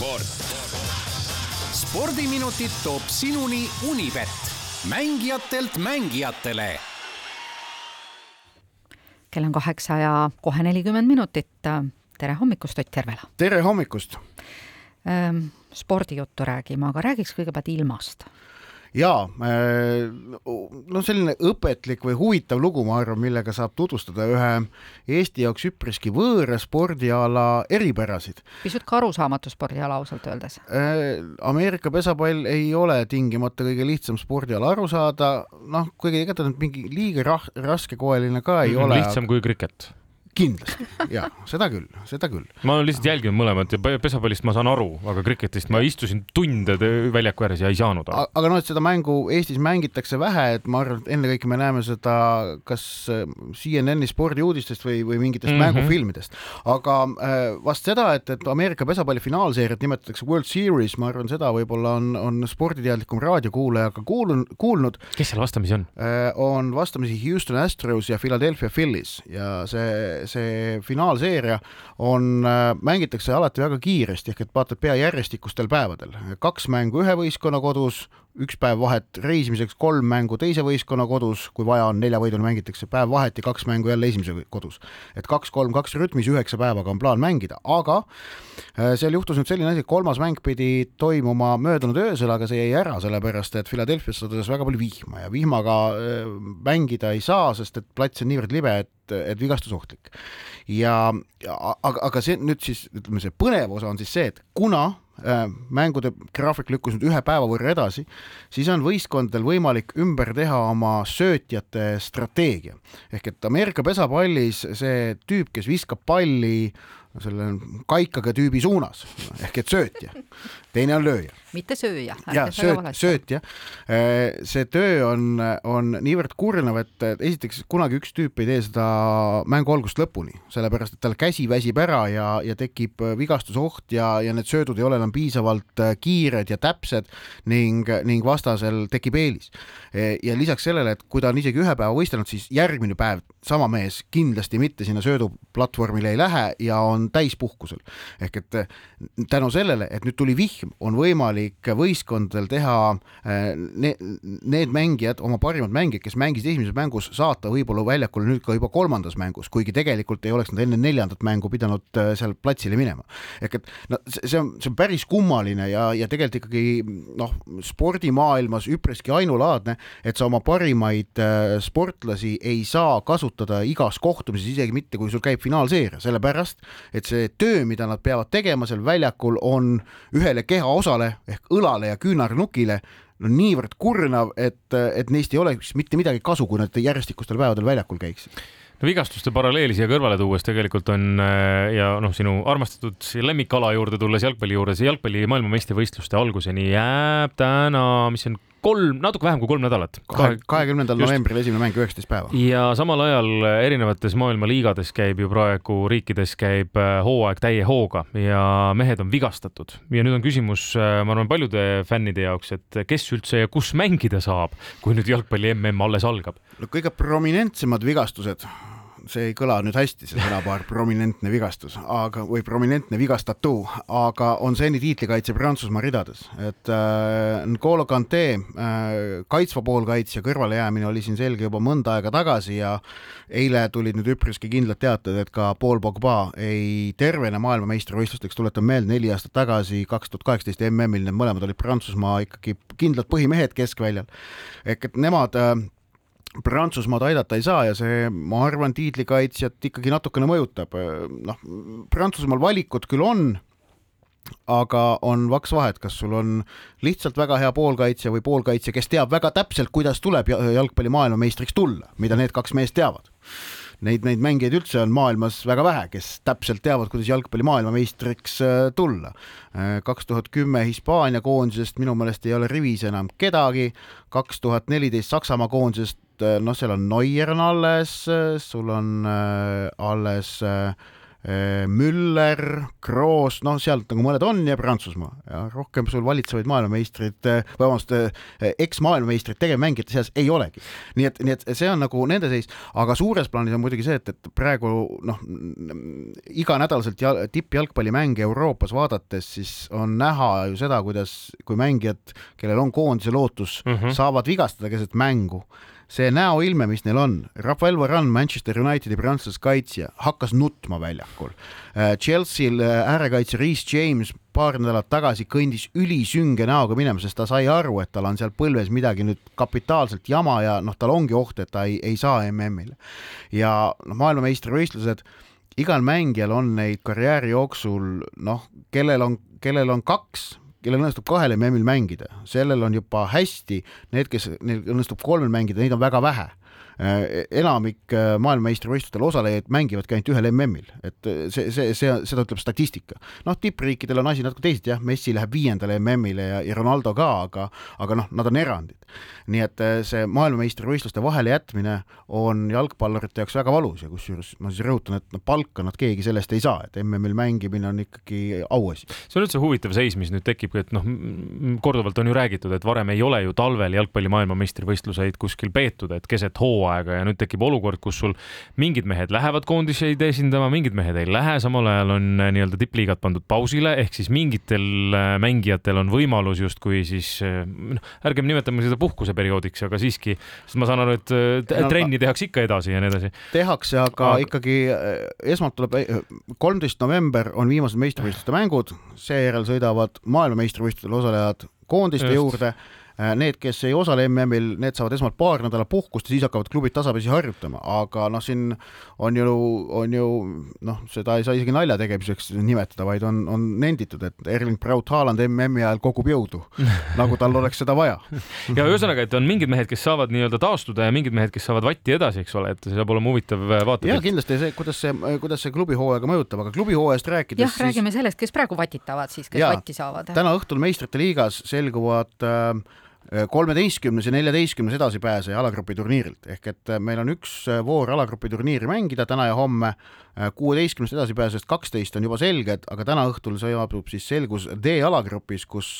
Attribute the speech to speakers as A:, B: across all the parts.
A: sport. spordiminutid toob sinuni Unibet, mängijatelt mängijatele.
B: kell on kaheksa ja kohe nelikümmend minutit. tere hommikust, Ott Järvela!
C: tere hommikust!
B: spordijuttu räägime, aga räägiks kõigepealt ilmast
C: jaa, no selline õpetlik või huvitav lugu, ma arvan, millega saab tutvustada ühe Eesti jaoks üpriski võõra spordiala eripärasid.
B: pisut ka arusaamatu spordiala ausalt öeldes.
C: Ameerika pesapall ei ole tingimata kõige lihtsam spordiala aru saada, noh, kuigi ega ta nüüd mingi liiga rah-, raskekoeline ka ei mm, ole.
D: lihtsam kui kriket
C: kindlasti ja seda küll, seda küll.
D: ma olen lihtsalt jälginud mõlemat ja pesapallist ma saan aru, aga kriketist ma istusin tunde väljaku ääres ja ei saanud aru.
C: aga noh, et seda mängu Eestis mängitakse vähe, et ma arvan, et ennekõike me näeme seda kas äh, CNN-i spordiuudistest või, või mingitest mm -hmm. mängufilmidest. aga äh, vast seda, et, et Ameerika pesapalli finaalseeriat nimetatakse World Series, ma arvan, seda võib-olla on, on sporditeadlikum raadiokuulaja ka kuulnud, kuulnud.
D: kes seal vastamisi on?
C: Äh, on vastamisi Houston Astros ja Philadelphia Phillies ja see see finaalseeria on, äh, mängitakse alati väga kiiresti, ehk et vaatad pea järjestikustel päevadel, kaks mängu ühe võistkonna kodus, üks päev vahet reisimiseks, kolm mängu teise võistkonna kodus, kui vaja on, neljavõidul mängitakse päev vahet ja kaks mängu jälle esimese kodus. et kaks-kolm-kaks rütmis üheksa päevaga on plaan mängida, aga äh, seal juhtus nüüd selline asi, et kolmas mäng pidi toimuma möödunud öösel, aga see jäi ära, sellepärast et Philadelphia's sadus väga palju vihma ja vihmaga äh, mängida ei saa, sest et plats on niivõrd libe, et, et vigastusohtlik. Ja, ja aga, aga see nüüd siis ütleme, see põnev osa on siis see, et kuna Äh, mängude graafik lükkus nüüd ühe päeva võrra edasi, siis on võistkondadel võimalik ümber teha oma söötjate strateegia. ehk et Ameerika pesapallis see tüüp, kes viskab palli selle kaikaga tüübi suunas ehk et söötja, teine on lööja.
B: mitte sööja.
C: ja sööt, söötja. Äh, see töö on, on niivõrd kurnav, et esiteks kunagi üks tüüp ei tee seda mängu algusest lõpuni, sellepärast et tal käsi väsib ära ja, ja tekib vigastusoht ja, ja need söödud ei ole enam piisavalt äh, kiired ja täpsed ning, ning vastasel tekib eelis. Äh, ja lisaks sellele, et kui ta on isegi ühe päeva võistelnud, siis järgmine päev sama mees kindlasti mitte sinna sööduplatvormile ei lähe ja on täispuhkusel. ehk et eh, tänu sellele, et nüüd tuli vihm, on võimalik võistkondadel teha eh, ne, need mängijad, oma parimad mängijad, kes mängisid esimeses mängus, saata võib-olla väljakule nüüd ka juba kolmandas mängus, kuigi tegelikult ei oleks nad enne neljandat mängu pidanud eh, seal platsile minema. ehk et no see on, see on päris kummaline ja, ja tegelikult ikkagi noh, spordimaailmas üpriski ainulaadne, et sa oma parimaid sportlasi ei saa kasutada igas kohtumises, isegi mitte, kui sul käib finaalseeria, sellepärast et see töö, mida nad peavad tegema seal väljakul, on ühele kehaosale ehk õlale ja küünarnukile no niivõrd kurnav, et, et neist ei oleks mitte midagi kasu, kui nad järjestikustel päevadel väljakul käiksid
D: no vigastuste paralleeli siia kõrvale tuues tegelikult on ja noh, sinu armastatud lemmikala juurde tulles jalgpalli juures, jalgpalli maailmameistrivõistluste alguseni jääb täna, mis on kolm, natuke vähem kui kolm nädalat.
C: kahekümnendal novembril esimene mäng, üheksateist päeva.
D: ja samal ajal erinevates maailma liigades käib ju praegu, riikides käib äh, hooaeg täie hooga ja mehed on vigastatud ja nüüd on küsimus, äh, ma arvan, paljude fännide jaoks, et kes üldse ja kus mängida saab, kui nüüd jalgpalli mm alles algab?
C: no kõige prominentsemad vigastused see ei kõla nüüd hästi, see sõnapaar prominentne vigastus, aga, või prominentne vigastatu, aga on seni tiitlikaitse Prantsusmaa ridades, et äh, N'Golo Kante äh, kaitsva poolkaitsja kõrvalejäämine oli siin selge juba mõnda aega tagasi ja eile tulid nüüd üpriski kindlad teated, et ka Paul Pogba ei tervene maailmameistrivõistlusteks, tuletan meelde, neli aastat tagasi, kaks tuhat kaheksateist MM-il need mõlemad olid Prantsusmaa ikkagi kindlad põhimehed keskväljal. ehk et nemad äh, Prantsusmaad aidata ei saa ja see, ma arvan, tiitlikaitsjat ikkagi natukene mõjutab. noh, Prantsusmaal valikut küll on, aga on vaks vahet, kas sul on lihtsalt väga hea poolkaitsja või poolkaitsja, kes teab väga täpselt, kuidas tuleb jalgpalli maailmameistriks tulla, mida need kaks meest teavad. Neid, neid mängijaid üldse on maailmas väga vähe, kes täpselt teavad, kuidas jalgpalli maailmameistriks äh, tulla. Kaks tuhat kümme Hispaania koondisest minu meelest ei ole rivis enam kedagi, kaks tuhat neliteist Saksamaa koondisest noh, seal on Neuer on alles, sul on äh, alles äh, Müller, Kroos, noh, sealt nagu mõned on ja Prantsusmaa ja rohkem sul valitsevaid maailmameistreid, vabandust, eks-maailmameistreid tegevmängijate seas ei olegi. nii et, nii et see on nagu nende seis, aga suures plaanis on muidugi see, et, et praegu noh, iganädalaselt tippjalgpallimänge Euroopas vaadates, siis on näha ju seda, kuidas, kui mängijad, kellel on koondise lootus mm, -hmm. saavad vigastada keset mängu see näoilme, mis neil on, Rafael Varane, Manchester Unitedi prantsuse kaitsja, hakkas nutma väljakul. Äh, Chelsea'l äh, äärekaitsja Reece James paar nädalat tagasi kõndis ülisünge näoga minema, sest ta sai aru, et tal on seal põlves midagi nüüd kapitaalselt jama ja noh, tal ongi oht, et ta ei, ei saa MM-ile. ja noh, maailmameistrivõistlused, igal mängijal on neid karjääri jooksul noh, kellel on, kellel on kaks kellel õnnestub kahel MM-il mängida, sellel on juba hästi, need, kes, neil õnnestub kolmel mängida, neid on väga vähe. Äh, enamik äh, maailmameistrivõistlustel osalejaid mängivadki ainult ühel MM-il, et äh, see, see, see, seda ütleb statistika. noh, tippriikidel on asi natuke teisiti jah, Messi läheb viiendale MM-ile ja, ja Ronaldo ka, aga, aga noh, nad on erandid. nii et see maailmameistrivõistluste vahele jätmine on jalgpallurite jaoks väga valus ja kusjuures ma siis rõhutan, et no palka nad keegi sellest ei saa, et MM-il mängimine on ikkagi auasi.
D: see on üldse huvitav seis, mis nüüd tekib, et noh, korduvalt on ju räägitud, et varem ei ole ju talvel jalgpalli maailmameistrivõistluseid kuskil peetud, et keset hooaega ja nüüd tekib olukord, kus sul mingid mehed lähevad koondiseid esindama, mingid mehed ei lähe, samal ajal on äh, nii-öelda tippliigad pandud pausile, ehk siis mingitel äh, mängijatel on võimalus justkui siis äh, noh, ärgem nimetame seda puhkuseperioodiks, aga siiski, sest ma saan aru, et trenni tehakse ikka edasi ja nii edasi.
C: tehakse, aga, ikkagi esmalt tuleb, kolmteist november on viimased meistrivõistluste mängud, seejärel sõidavad maailmameistrivõistlustel osalejad koondiste Just. juurde need, kes ei osale MM-il, need saavad esmalt paar nädalat puhkust ja siis hakkavad klubid tasapisi harjutama, aga noh, siin on ju, on ju noh, seda ei saa isegi nalja tegemiseks nimetada, vaid on, on nenditud, et Erling Braut Haaland MM-i ajal kogub jõudu nagu tal oleks seda vaja.
D: ja ühesõnaga, et on mingid mehed, kes saavad nii-öelda taastuda ja mingid mehed, kes saavad vatti edasi, eks ole, et see saab olema huvitav äh, vaata.
C: ja kindlasti see, kuidas see, kuidas see klubihooaega mõjutab, aga klubihooajast rääkides.
B: jah, räägime sellest, kes praegu vatitavad siis, kes ja, vatti saavad.
C: täna õhtul meistrite liigas selguvad äh, kolmeteistkümnes ja neljateistkümnes edasipääseja alagrupi turniirilt, ehk et äh, meil on üks äh, voor alagrupi turniiri mängida täna ja homme, äh, kuueteistkümnest edasipääsejast kaksteist on juba selged, aga täna õhtul saabub siis selgus D-alagrupis, kus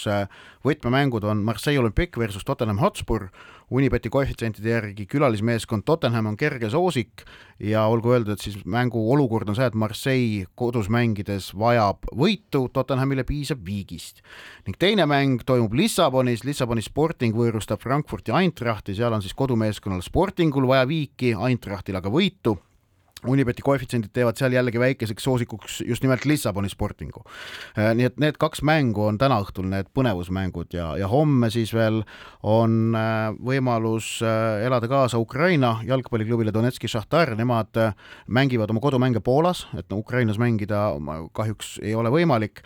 C: võtmemängud on Marseille Olympique versus Tottenham Hotspur, Unibeti koefitsientide järgi külalismeeskond Tottenham on kerge soosik ja olgu öeldud, et siis mängu olukord on see, et Marseille kodus mängides vajab võitu, Tottenhamile piisab viigist. ning teine mäng toimub Lissabonis, Lissaboni Sporting võõrustab Frankfurti Eintrachti, seal on siis kodumeeskonnal Sportingul vaja viiki, Eintrachtil aga võitu Unibeti koefitsiendid teevad seal jällegi väikeseks soosikuks just nimelt Lissaboni Sportingu. Äh, nii et need kaks mängu on täna õhtul need põnevusmängud ja, ja homme siis veel on äh, võimalus äh, elada kaasa Ukraina jalgpalliklubile Donetski Šahtar, nemad mängivad oma kodumänge Poolas, et no Ukrainas mängida kahjuks ei ole võimalik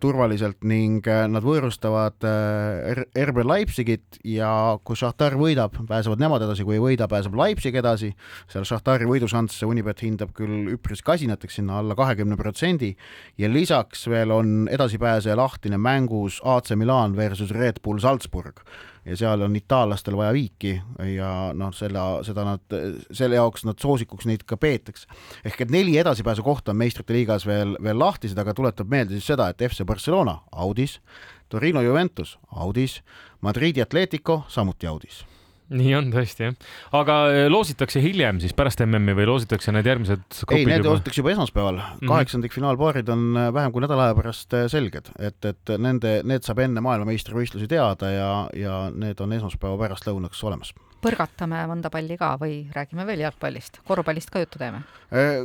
C: turvaliselt ning nad võõrustavad RB Leipzigit ja kui Šahtar võidab, pääsevad nemad edasi, kui ei võida, pääseb Leipzig edasi, seal Šahtari võidušanss Unibet Unibet hindab küll üpris kasinateks sinna alla kahekümne protsendi ja lisaks veel on edasipääseja lahtine mängus AC Milan versus Red Bull Salzburg ja seal on itaallastel vaja viiki ja noh, selle, seda nad, selle jaoks nad soosikuks neid ka peetakse. ehk et neli edasipääsu kohta on meistrite liigas veel, veel lahtised, aga tuletab meelde siis seda, et FC Barcelona audis, Torino Juventus audis, Madridi Atletico samuti audis
D: nii on tõesti jah, aga äh, loositakse hiljem siis pärast MM-i või loositakse need järgmised
C: ei, need loositakse juba esmaspäeval. Mm -hmm., kaheksandikfinaalpaarid on äh, vähem kui nädala aja pärast äh, selged, et, et nende, need saab enne maailmameistrivõistlusi teada ja, ja need on esmaspäeva pärastlõunaks olemas
B: põrgatame mõnda palli ka või räägime veel jalgpallist, korvpallist ka juttu teeme?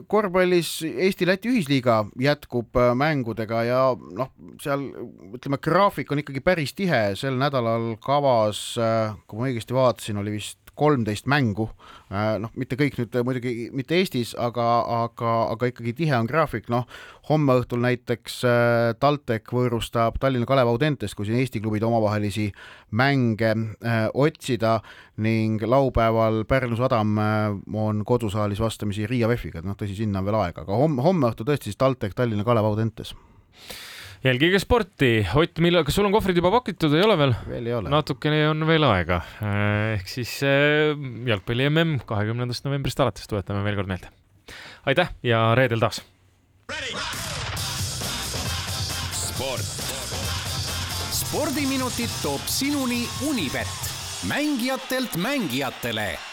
C: korvpallis Eesti-Läti ühisliiga jätkub mängudega ja noh, seal ütleme, graafik on ikkagi päris tihe, sel nädalal kavas, kui ma õigesti vaatasin, oli vist kolmteist mängu, äh, noh, mitte kõik nüüd muidugi mitte Eestis, aga, aga, aga ikkagi tihe on graafik, noh, homme õhtul näiteks äh, TalTech võõrustab Tallinna Kalev Audentest, kui siin Eesti klubide omavahelisi mänge äh, otsida ning laupäeval Pärnu Sadam on kodusaalis vastamisi Riia VEF-iga, noh tõsi, sinna on veel aega, aga homme, homme õhtul tõesti siis TalTech Tallinna Kalev Audentes
D: jälgige sporti. Ott, millal, kas sul on kohvrid juba pakitud, ei ole veel?
C: veel ei ole.
D: natukene on veel aega. Äh, ehk siis äh, jalgpalli mm kahekümnendast novembrist alates tuletame veel kord meelde. aitäh ja reedel taas
A: sport. spordiminutid toob sinuni Unibet, mängijatelt mängijatele